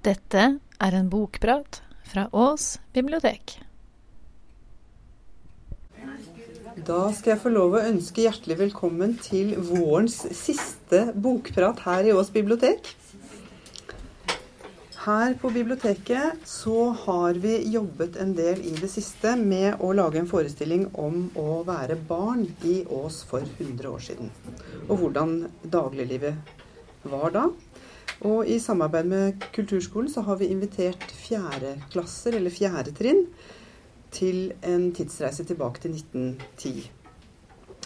Dette er en bokprat fra Ås bibliotek. Da skal jeg få lov å ønske hjertelig velkommen til vårens siste bokprat her i Ås bibliotek. Her på biblioteket så har vi jobbet en del i det siste med å lage en forestilling om å være barn i Ås for 100 år siden. Og hvordan dagliglivet var da. Og i samarbeid med Kulturskolen så har vi invitert fjerdeklasser, eller fjerde trinn, til en tidsreise tilbake til 1910.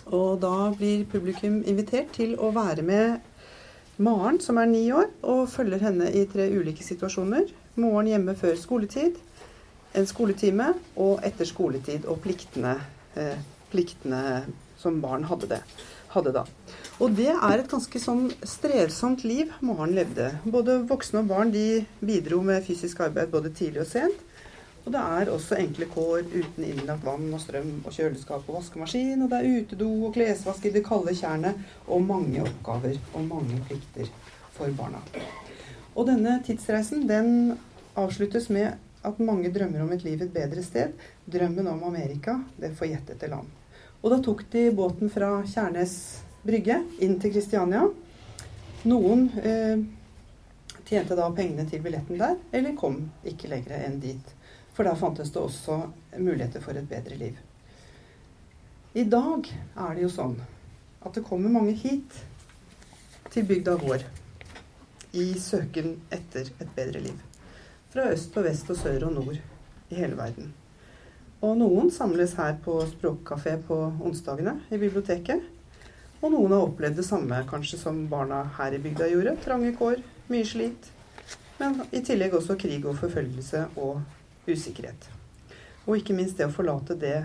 Og da blir publikum invitert til å være med Maren, som er ni år, og følger henne i tre ulike situasjoner. Morgen hjemme før skoletid, en skoletime og etter skoletid og pliktene, eh, pliktene som barn hadde, det, hadde da. Og det er et ganske sånn strevsomt liv Maren levde. Både voksne og barn de bidro med fysisk arbeid både tidlig og sent. Og det er også enkle kår uten innlagt vann og strøm og kjøleskap og vaskemaskin. Og det er utedo og klesvask i det kalde tjernet og mange oppgaver og mange plikter for barna. Og denne tidsreisen den avsluttes med at mange drømmer om et liv et bedre sted. Drømmen om Amerika, det forjettete land. Og da tok de båten fra Kjærnes brygge inn til Kristiania. Noen eh, tjente da pengene til billetten der, eller kom ikke lenger enn dit. For da fantes det også muligheter for et bedre liv. I dag er det jo sånn at det kommer mange hit til bygda vår i søken etter et bedre liv. Fra øst og vest og sør og nord i hele verden. Og noen samles her på språkkafé på onsdagene i biblioteket. Og noen har opplevd det samme kanskje som barna her i bygda gjorde. Trange kår, mye slit. Men i tillegg også krig og forfølgelse og usikkerhet. Og ikke minst det å forlate det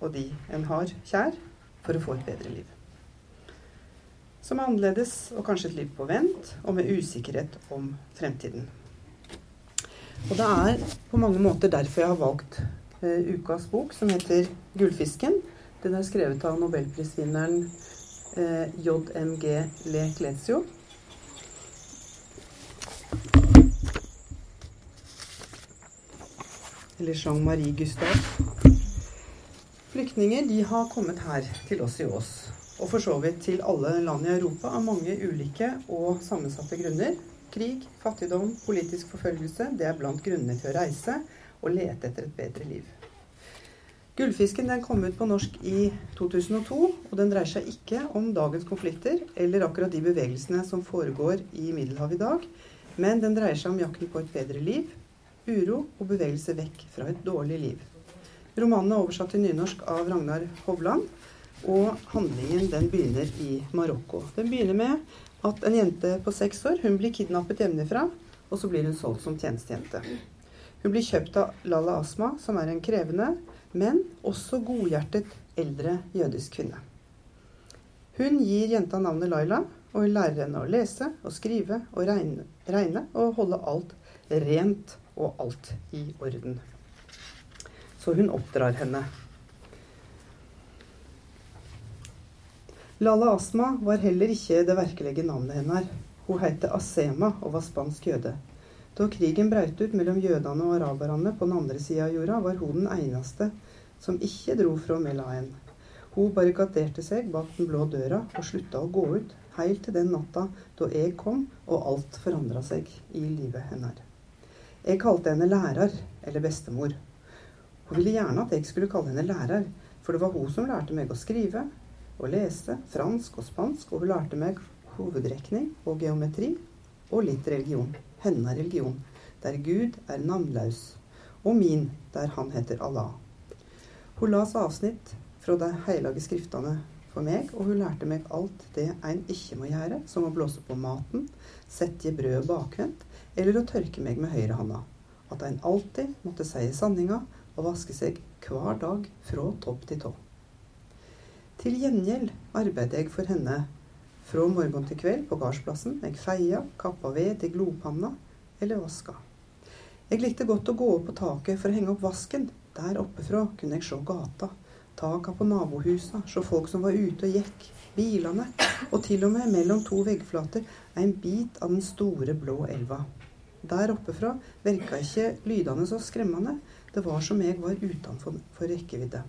og de en har kjær, for å få et bedre liv. Som er annerledes, og kanskje et liv på vent, og med usikkerhet om fremtiden. Og det er på mange måter derfor jeg har valgt uh, ukas bok, som heter 'Gullfisken'. Den er skrevet av nobelprisvinneren uh, JMG Le Clezio. eller Jean-Marie Gustav. Flyktninger de har kommet her til oss i Ås, og for så vidt til alle land i Europa av mange ulike og sammensatte grunner. Krig, fattigdom, politisk forfølgelse det er blant grunnene til å reise og lete etter et bedre liv. Gullfisken den kom ut på norsk i 2002, og den dreier seg ikke om dagens konflikter eller akkurat de bevegelsene som foregår i Middelhavet i dag, men den dreier seg om jakten på et bedre liv, uro og bevegelse vekk fra et dårlig liv. Romanen er oversatt til nynorsk av Ragnar Hovland, og handlingen den begynner i Marokko. Den begynner med at en jente på seks år hun blir kidnappet hjemmefra, og så blir hun solgt som tjenestejente. Hun blir kjøpt av Lala Asma, som er en krevende, men også godhjertet eldre jødisk kvinne. Hun gir jenta navnet Laila, og hun lærer henne å lese og skrive og regne, regne og holde alt rent og alt i orden. Så hun oppdrar henne. Lala Asma var heller ikke det virkelige navnet hennes. Hun het Asema og var spansk jøde. Da krigen brøt ut mellom jødene og araberne på den andre sida av jorda, var hun den eneste som ikke dro fra Melaen. Hun barrikaderte seg bak den blå døra og slutta å gå ut helt til den natta da jeg kom og alt forandra seg i livet hennes. Jeg kalte henne lærer, eller bestemor. Hun ville gjerne at jeg skulle kalle henne lærer, for det var hun som lærte meg å skrive og lese fransk og spansk, og hun lærte meg hovedrekning og geometri og litt religion. Hennes religion, der Gud er navnløs, og min, der han heter Allah. Hun las avsnitt fra de hellige skriftene for meg, og hun lærte meg alt det en ikke må gjøre, som å blåse på maten, sette brødet bakvendt, eller å tørke meg med høyrehånda. At en alltid måtte si sanninga og vaske seg hver dag fra topp til tå. Til gjengjeld arbeider jeg for henne fra morgen til kveld på gardsplassen. Jeg feia, kappa ved til glopanna eller vaska. Jeg likte godt å gå opp på taket for å henge opp vasken. Der oppefra kunne jeg se gata, taka på nabohusa, se folk som var ute og gikk, bilene, og til og med mellom to veggflater en bit av den store, blå elva. Der oppe fra virka ikke lydene så skremmende. Det var som jeg var utenfor rekkevidde.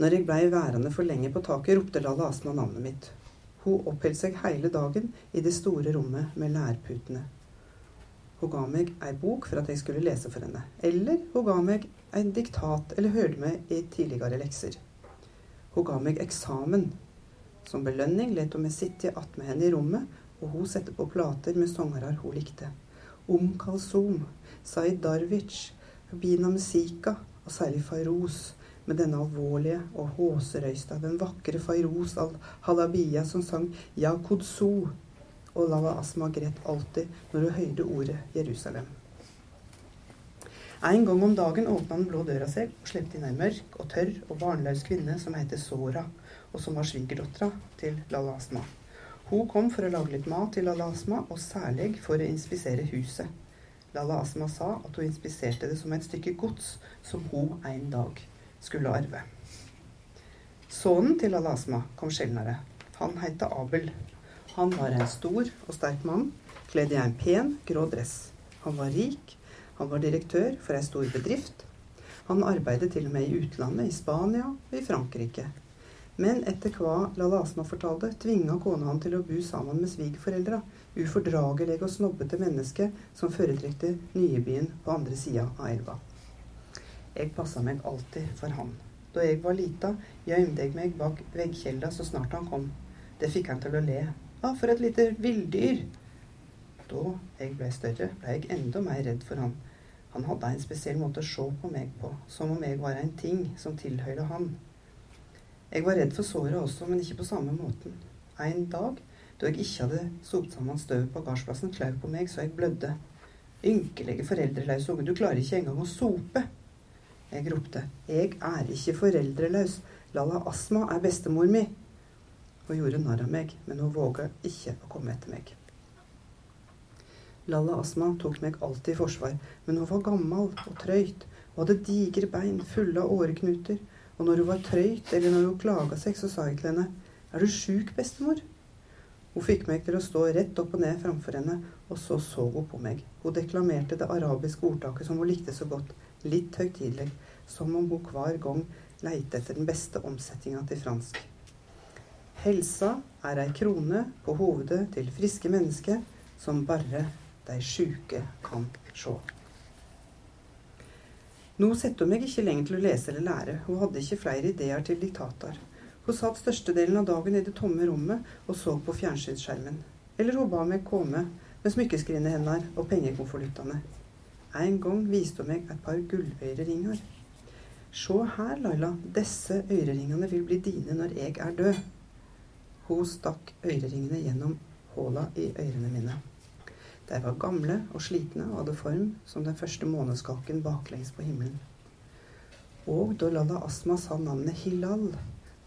Når jeg blei værende for lenge på taket, ropte Lalla Asma navnet mitt. Hun oppholdt seg hele dagen i det store rommet med lærputene. Hun ga meg ei bok for at jeg skulle lese for henne. Eller hun ga meg en diktat eller hørte meg i tidligere lekser. Hun ga meg eksamen. Som belønning lot hun meg sitte attmed henne i rommet, og hun sette på plater med sangere hun likte. Om Kalsum, Zaid Darwic, Bina Musika og særlig Fairoz, med denne alvorlige og håserøysta, den vakre Fairoz al-Halabia som sang Ya Kudsu, og Lala Asma gret alltid når hun høyde ordet Jerusalem. En gang om dagen åpna den blå døra seg og slepte inn ei mørk og tørr og barnløs kvinne som heter Sora, og som var svigerdattera til Lala Asma. Hun kom for å lage litt mat til Lala Asma, og særlig for å inspisere huset. Lala Asma sa at hun inspiserte det som et stykke gods som hun en dag skulle arve. Sønnen til Lala Asma kom sjeldnere. Han het Abel. Han var en stor og sterk mann, kledd i en pen, grå dress. Han var rik han var direktør for ei stor bedrift. Han arbeidet til og med i utlandet, i Spania og i Frankrike. Men etter hva Lalla Asma fortalte, tvinga kona han til å bo sammen med svigerforeldra, ufordragelige og snobbete mennesker som foretrekte Nyebyen på andre sida av elva. Jeg passa meg alltid for han. Da jeg var lita, gjemte jeg meg bak veggkjelda så snart han kom. Det fikk han til å le. Ah, for et lite villdyr! Da jeg ble større, ble jeg enda mer redd for han. Han hadde en spesiell måte å se på meg på, som om jeg var en ting som tilhørte han. Jeg var redd for såret også, men ikke på samme måten. En dag, da jeg ikke hadde sopt sammen støvet på gardsplassen, klau på meg så jeg blødde. Ynkelige foreldreløse unge, du klarer ikke engang å sope. Jeg ropte, jeg er ikke foreldreløs, Lalla Asma er bestemor mi. Hun gjorde narr av meg, men hun våga ikke å komme etter meg. Lalla Asma tok meg alltid i forsvar, men hun var gammel og trøyt og hadde digre bein fulle av åreknuter. Og når hun var trøyt, eller når hun klaga seg, så sa jeg til henne, Er du sjuk, bestemor? Hun fikk meg til å stå rett opp og ned framfor henne, og så så hun på meg. Hun deklamerte det arabiske ordtaket som hun likte så godt, litt høytidelig, som om hun hver gang leite etter den beste omsetninga til fransk. Helsa er ei krone på hovedet til friske mennesker som bare de sjuke kan sjå. Nå setter hun meg ikke lenger til å lese eller lære, hun hadde ikke flere ideer til diktater. Hun satt størstedelen av dagen i det tomme rommet og så på fjernsynsskjermen. Eller hun ba meg komme med smykkeskrinet hennes og pengekonvoluttene. En gang viste hun meg et par gulløyreringer. Se her, Laila, disse øyreringene vil bli dine når jeg er død. Hun stakk øyreringene gjennom håla i ørene mine. De var gamle og slitne og hadde form som den første måneskalken baklengs på himmelen. Og da Lalla Asma sa navnet Hilal,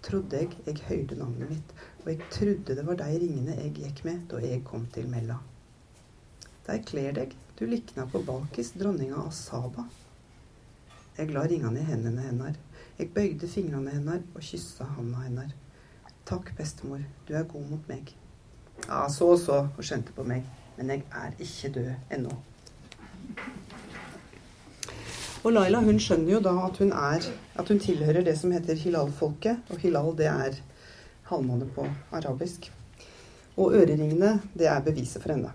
trodde jeg jeg hørte navnet mitt, og jeg trodde det var de ringene jeg gikk med da jeg kom til Mella. De kler deg, du likna på Balkis, dronninga av Saba. Jeg la ringene i hendene hennes. Jeg bøyde fingrene hennes og kyssa handa hennes. Takk, bestemor, du er god mot meg. Ja, så så, hun skjønte på meg men jeg er ikke død ennå. Og Laila hun skjønner jo da at hun, er, at hun tilhører det som heter hilal-folket. Og hilal, det er halvmåne på arabisk. Og øreringene, det er beviset for henne.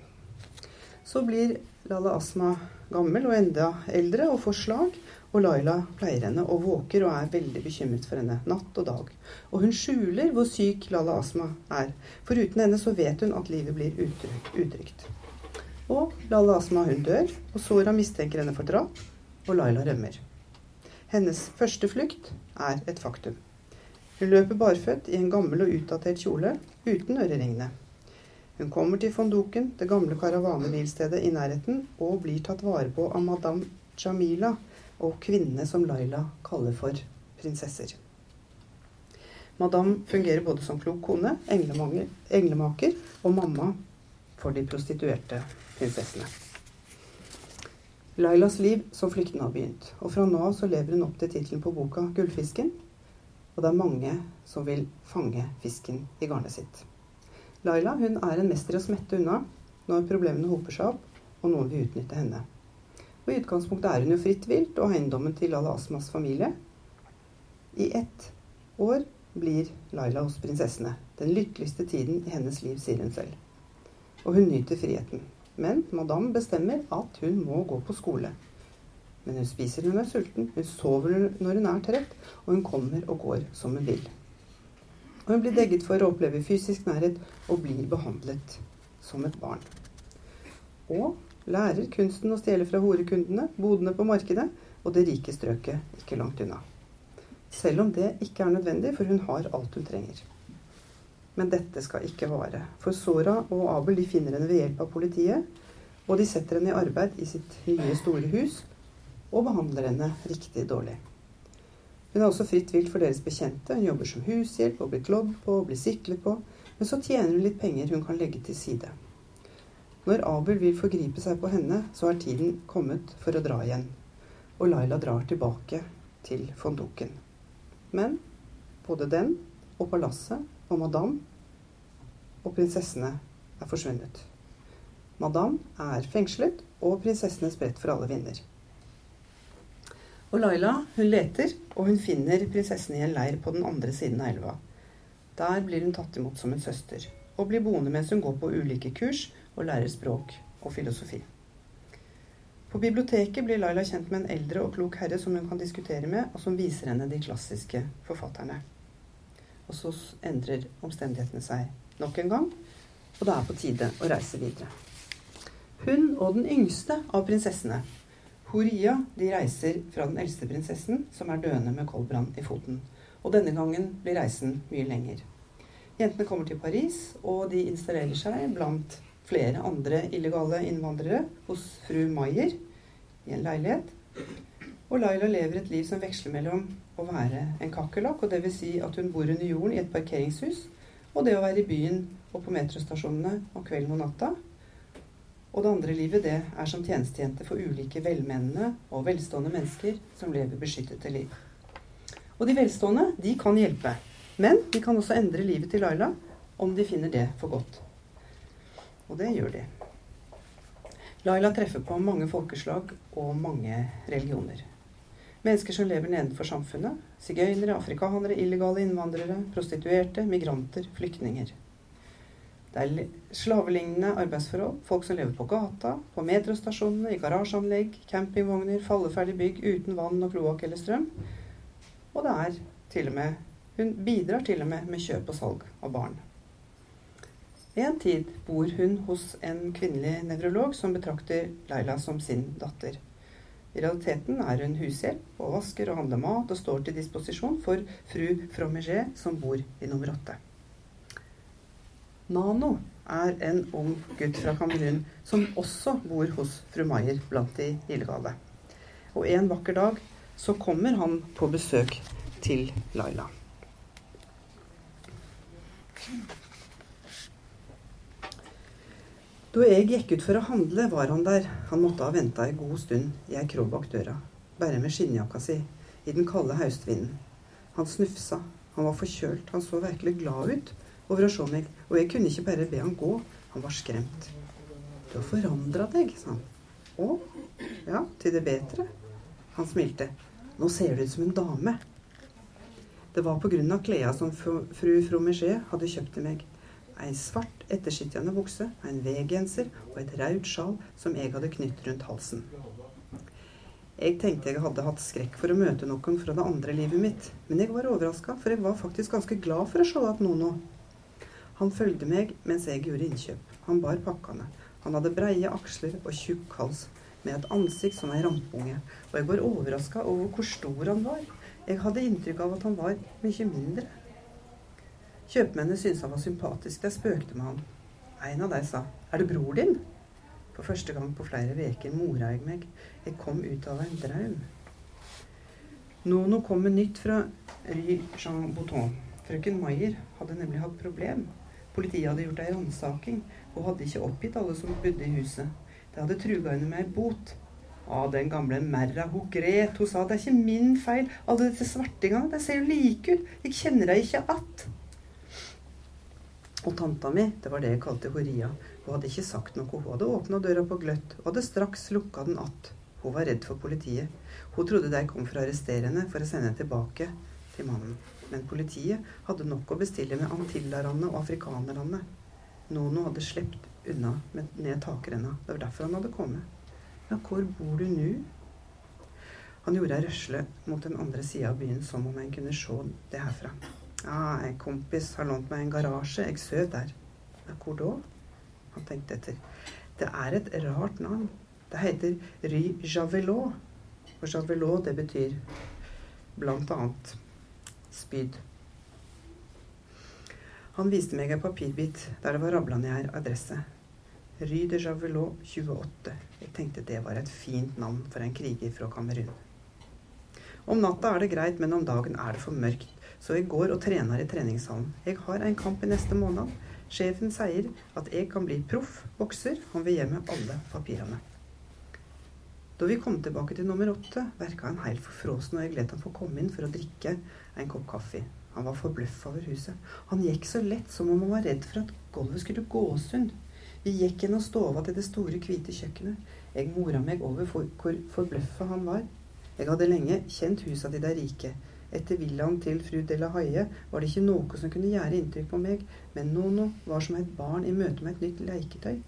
Så blir Lala Asma gammel og enda eldre og får slag. Og Laila pleier henne og våker og er veldig bekymret for henne natt og dag. Og hun skjuler hvor syk Lala Asma er, for uten henne så vet hun at livet blir utrygt. Og Lala Asma hun dør, og Sora mistenker henne for drap, og Laila rømmer. Hennes første flukt er et faktum. Hun løper barføtt i en gammel og utdatert kjole uten øreringene. Hun kommer til Fondoken, det gamle karavanebilstedet i nærheten, og blir tatt vare på av madame Jamila, og kvinnene som Laila kaller for prinsesser. Madame fungerer både som klok kone, englemaker og mamma for de prostituerte prinsessene. Lailas liv som flyktning har begynt, og fra nå av så lever hun opp til tittelen på boka 'Gullfisken'. Og det er mange som vil fange fisken i garnet sitt. Laila hun er en mester i å smette unna. når problemene hoper seg opp, og noen vil utnytte henne. Og I utgangspunktet er hun jo fritt vilt og eiendommen til Lala Asmas familie. I ett år blir Laila hos prinsessene. Den lykkeligste tiden i hennes liv, sier hun selv. Og hun nyter friheten. Men madame bestemmer at hun må gå på skole. Men hun spiser når hun er sulten, hun sover når hun er trett, og hun kommer og går som hun vil. Og hun blir degget for å oppleve fysisk nærhet og blir behandlet som et barn. Og lærer kunsten å stjele fra horekundene, bodene på markedet og det rike strøket ikke langt unna. Selv om det ikke er nødvendig, for hun har alt hun trenger. Men dette skal ikke vare. For Sora og Abel de finner henne ved hjelp av politiet. Og de setter henne i arbeid i sitt nye, store hus og behandler henne riktig dårlig. Hun er også fritt vilt for deres bekjente. Hun jobber som hushjelp og blir klådd på og blir siklet på. Men så tjener hun litt penger hun kan legge til side. Når Abel vil forgripe seg på henne, så er tiden kommet for å dra igjen. Og Laila drar tilbake til fonduken. Men både den og palasset og madame og prinsessene er forsvunnet. Madame er fengslet, og prinsessene spredt for alle vinder. Og Laila hun leter, og hun finner prinsessen i en leir på den andre siden av elva. Der blir hun tatt imot som en søster, og blir boende mens hun går på ulike kurs og lærer språk og filosofi. På biblioteket blir Laila kjent med en eldre og klok herre som hun kan diskutere med, og som viser henne de klassiske forfatterne. Og så endrer omstendighetene seg nok en gang, og det er på tide å reise videre. Hun og den yngste av prinsessene, Horia, de reiser fra den eldste prinsessen, som er døende med koldbrann i foten. Og denne gangen blir reisen mye lenger. Jentene kommer til Paris, og de installerer seg blant flere andre illegale innvandrere hos fru Maier i en leilighet. Og Laila lever et liv som veksler mellom å være en kakerlakk, og dvs. Si at hun bor under jorden i et parkeringshus, og det å være i byen og på metrostasjonene om kvelden og natta. Og det andre livet, det er som tjenestejente for ulike velmenende og velstående mennesker som lever beskyttede liv. Og de velstående, de kan hjelpe. Men de kan også endre livet til Laila om de finner det for godt. Og det gjør de. Laila treffer på mange folkeslag og mange religioner. Mennesker som lever nedenfor samfunnet. Sigøynere, afrikanere, illegale innvandrere, prostituerte, migranter, flyktninger. Det er slavelignende arbeidsforhold. Folk som lever på gata, på metrostasjonene, i garasjeanlegg, campingvogner, falleferdig bygg uten vann og kloakk eller strøm. Og det er til og med Hun bidrar til og med med kjøp og salg av barn. En tid bor hun hos en kvinnelig nevrolog som betrakter Laila som sin datter. I realiteten er hun hushjelp og vasker og handler mat og står til disposisjon for fru Froméger, som bor i nummer åtte. Nano er en ung gutt fra Kamerun som også bor hos fru Maier blant de illegale. Og en vakker dag så kommer han på besøk til Laila. Da jeg gikk ut for å handle, var han der. Han måtte ha venta ei god stund i ei krå bak døra, bare med skinnjakka si, i den kalde høstvinden. Han snufsa, han var forkjølt, han så virkelig glad ut over å se meg, og jeg kunne ikke bare be han gå, han var skremt. Du har forandra deg, sa han. Å? Ja, til det bedre. Han smilte. Nå ser du ut som en dame. Det var på grunn av klærne som fru Froméger hadde kjøpt til meg. Ei svart, ettersittende bukse, en V-genser og et rødt sjal som jeg hadde knytt rundt halsen. Jeg tenkte jeg hadde hatt skrekk for å møte noen fra det andre livet mitt, men jeg var overraska, for jeg var faktisk ganske glad for å se at Nono. Han fulgte meg mens jeg gjorde innkjøp. Han bar pakkene. Han hadde breie aksler og tjukk hals, med et ansikt som ei rampunge, og jeg var overraska over hvor stor han var. Jeg hadde inntrykk av at han var mye mindre. Kjøpmennene syntes han var sympatisk. De spøkte med han. En av dem sa, 'Er det bror din?' For første gang på flere uker mora jeg meg. Jeg kom ut av en drøm. Nono kom med nytt fra Rue Jean Bouton. Frøken Maier hadde nemlig hatt problem. Politiet hadde gjort ei ransaking og hadde ikke oppgitt alle som bodde i huset. De hadde truga henne med ei bot. Å, den gamle merra, hun gret. Hun sa det er ikke min feil. Alle disse svartingene, de ser jo like ut. Jeg kjenner deg ikke att. Og tanta mi, det var det jeg kalte Horia, Hun hadde ikke sagt noe. Hun hadde åpna døra på gløtt og hadde straks lukka den att. Hun var redd for politiet. Hun trodde de kom for å arrestere henne for å sende henne tilbake til mannen. Men politiet hadde nok å bestille med antillarane og afrikanerne. Nono hadde slept unna med ned takrenna. Det var derfor han hadde kommet. Ja, hvor bor du nå? Han gjorde ei røsle mot den andre sida av byen, som om en kunne se det herfra. Ja, en kompis har lånt meg en garasje. Jeg sover der. Ja, hvor da? Han tenkte etter. Det er et rart navn. Det heter Ry Javelot. Og Javelot, det betyr blant annet spyd. Han viste meg en papirbit der det var rabla ned ei adresse. Rue de Javelot 28. Jeg tenkte det var et fint navn for en kriger fra Kamerun. Om natta er det greit, men om dagen er det for mørkt. Så jeg går og trener i treningshallen. Jeg har en kamp i neste måned. Sjefen sier at jeg kan bli proff bokser. Han vil gi meg alle papirene. Da vi kom tilbake til nummer åtte, verka han helt forfrosen, og jeg lot han få komme inn for å drikke en kopp kaffe. Han var forbløffa over huset. Han gikk så lett som om han var redd for at gulvet skulle gåsund. Vi gikk gjennom stova til det store, hvite kjøkkenet. Jeg mora meg over for hvor forbløffa han var. Jeg hadde lenge kjent husa til de rike. Etter villaen til fru de la Haie var det ikke noe som kunne gjøre inntrykk på meg, men Nono var som et barn i møte med et nytt leketøy.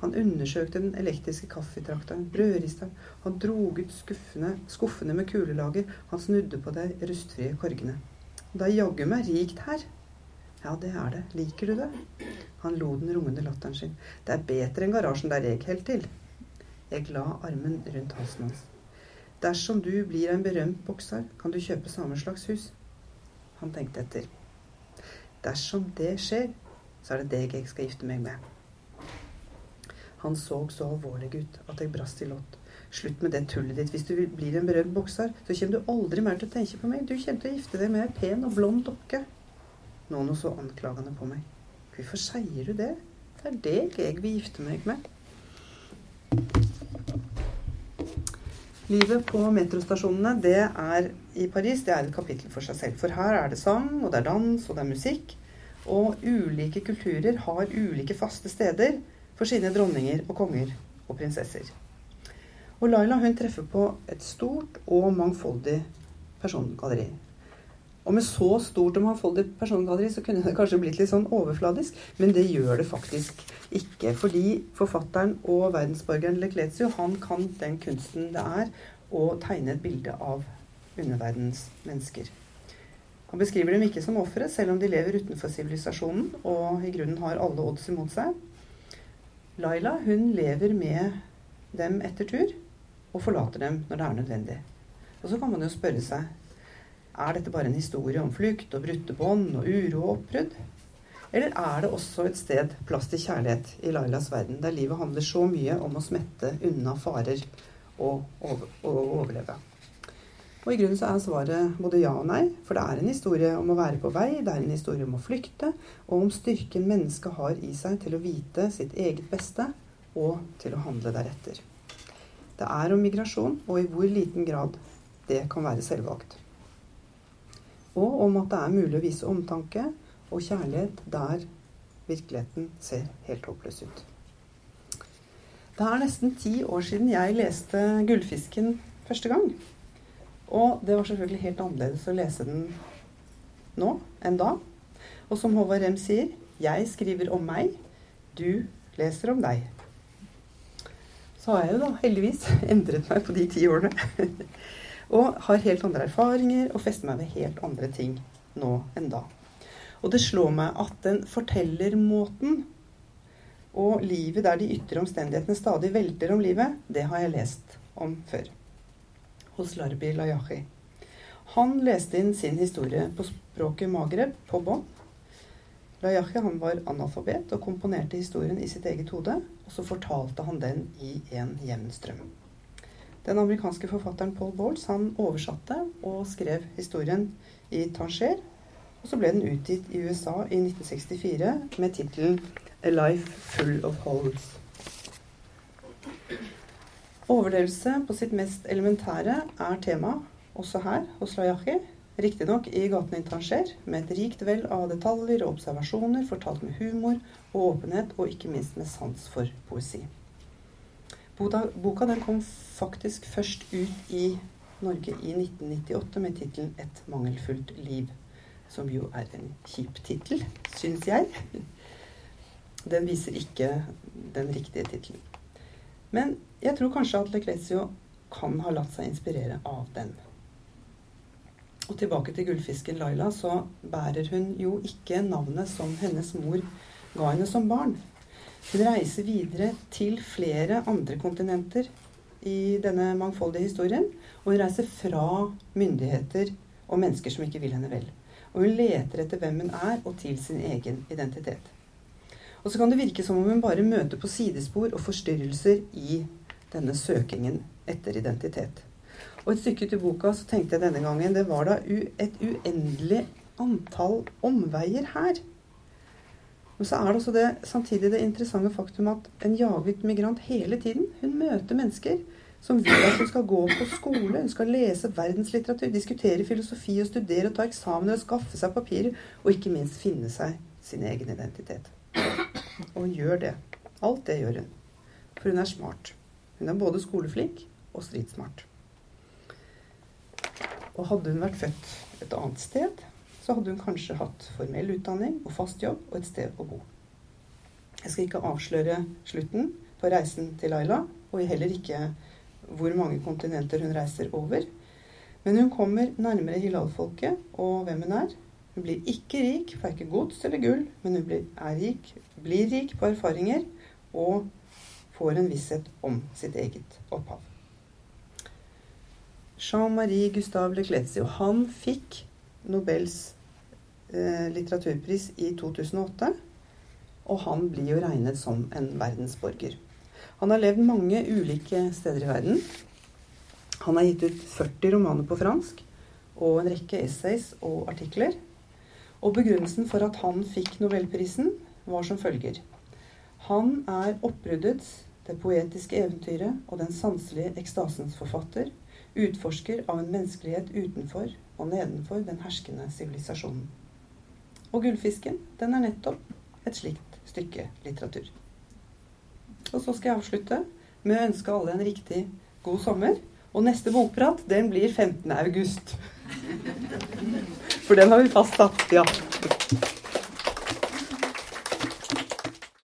Han undersøkte den elektriske kaffetrakteren, brødristeren, han drog ut skuffene, skuffene med kulelager, han snudde på de rustfrie korgene. Det er jaggu meg rikt her. Ja, det er det. Liker du det? Han lo den rungende latteren sin. Det er bedre enn garasjen der jeg helt til. Jeg la armen rundt halsen hans. Dersom du blir en berømt bokser, kan du kjøpe samme slags hus. Han tenkte etter. Dersom det skjer, så er det deg jeg skal gifte meg med. Han så så alvorlig ut at jeg brast i lott. Slutt med det tullet ditt. Hvis du blir en berømt bokser, så kommer du aldri mer til å tenke på meg. Du kommer til å gifte deg med ei pen og blond dokke. Nono så anklagende på meg. Hvorfor sier du det? Det er deg jeg vil gifte meg med. Livet på metrostasjonene det er i Paris det er et kapittel for seg selv. For her er det sang, og det er dans, og det er musikk. Og ulike kulturer har ulike faste steder for sine dronninger og konger og prinsesser. Og Laila hun treffer på et stort og mangfoldig persongalleri. Og med så stort og mangfoldig persongalleri så kunne det kanskje blitt litt sånn overfladisk, men det gjør det faktisk ikke. Fordi forfatteren og verdensborgeren Lecletio, han kan den kunsten det er å tegne et bilde av underverdens mennesker. Han beskriver dem ikke som ofre, selv om de lever utenfor sivilisasjonen og i grunnen har alle odds imot seg. Laila hun lever med dem etter tur og forlater dem når det er nødvendig. Og så kan man jo spørre seg er dette bare en historie om flukt og brutte bånd og uro og oppbrudd? Eller er det også et sted plass til kjærlighet i Lailas verden, der livet handler så mye om å smette unna farer og, og, og overleve? Og i grunnen så er svaret både ja og nei, for det er en historie om å være på vei, det er en historie om å flykte, og om styrken mennesket har i seg til å vite sitt eget beste og til å handle deretter. Det er om migrasjon, og i hvor liten grad det kan være selvvalgt og om at det er mulig å vise omtanke og kjærlighet der virkeligheten ser helt håpløs ut. Det er nesten ti år siden jeg leste 'Gullfisken' første gang. Og det var selvfølgelig helt annerledes å lese den nå enn da. Og som Håvard Rem sier, jeg skriver om meg, du leser om deg. Så har jeg jo da heldigvis endret meg på de ti årene. Og har helt andre erfaringer og fester meg ved helt andre ting nå enn da. Og det slår meg at den fortellermåten og livet der de ytre omstendighetene stadig velter om livet, det har jeg lest om før. Hos Larbi Layahi. Han leste inn sin historie på språket Magreb på bånd. Layahi var analfabet og komponerte historien i sitt eget hode. Og så fortalte han den i en jevn strøm. Den amerikanske forfatteren Paul Bowles han oversatte og skrev historien i Tanger. Og så ble den utgitt i USA i 1964 med tittelen 'A Life Full of Holes'. Overlevelse på sitt mest elementære er tema også her hos Layachi. Riktignok i gatene i Tanger, med et rikt vell av detaljer og observasjoner fortalt med humor og åpenhet, og ikke minst med sans for poesi. Boka den kom faktisk først ut i Norge i 1998 med tittelen 'Et mangelfullt liv', som jo er en kjip tittel, syns jeg. Den viser ikke den riktige tittelen. Men jeg tror kanskje at Leclezio kan ha latt seg inspirere av den. Og tilbake til gullfisken Laila, så bærer hun jo ikke navnet som hennes mor ga henne som barn. Hun reiser videre til flere andre kontinenter i denne mangfoldige historien. Og hun reiser fra myndigheter og mennesker som ikke vil henne vel. Og hun leter etter hvem hun er, og til sin egen identitet. Og så kan det virke som om hun bare møter på sidespor og forstyrrelser i denne søkingen etter identitet. Og et stykke til boka så tenkte jeg denne gangen det var da et uendelig antall omveier her. Men så er det også det, samtidig det interessante faktum at en jaget migrant hele tiden Hun møter mennesker som vil at hun skal gå på skole, hun skal lese verdenslitteratur, diskutere filosofi og studere og ta eksamener og skaffe seg papirer, og ikke minst finne seg sin egen identitet. Og hun gjør det. Alt det gjør hun. For hun er smart. Hun er både skoleflink og stridsmart. Og hadde hun vært født et annet sted, så hadde hun kanskje hatt formell utdanning og fast jobb og et sted å bo. Jeg skal ikke avsløre slutten på reisen til Laila, og heller ikke hvor mange kontinenter hun reiser over. Men hun kommer nærmere Hilal-folket og hvem hun er. Hun blir ikke rik verken gods eller gull, men hun blir, rik, blir rik på erfaringer og får en visshet om sitt eget opphav. Jean-Marie Gustave Lecletio han fikk Nobels eh, litteraturpris i 2008. Og han blir jo regnet som en verdensborger. Han har levd mange ulike steder i verden. Han har gitt ut 40 romaner på fransk og en rekke essays og artikler. Og begrunnelsen for at han fikk nobelprisen, var som følger. Han er oppbruddets, det poetiske eventyret og den sanselige ekstasens forfatter, utforsker av en menneskelighet utenfor og nedenfor den herskende sivilisasjonen. Og gullfisken, den er nettopp et slikt stykke litteratur. Og så skal jeg avslutte med å ønske alle en riktig god sommer. Og neste bokprat, den blir 15. august. For den har vi fastsatt, ja.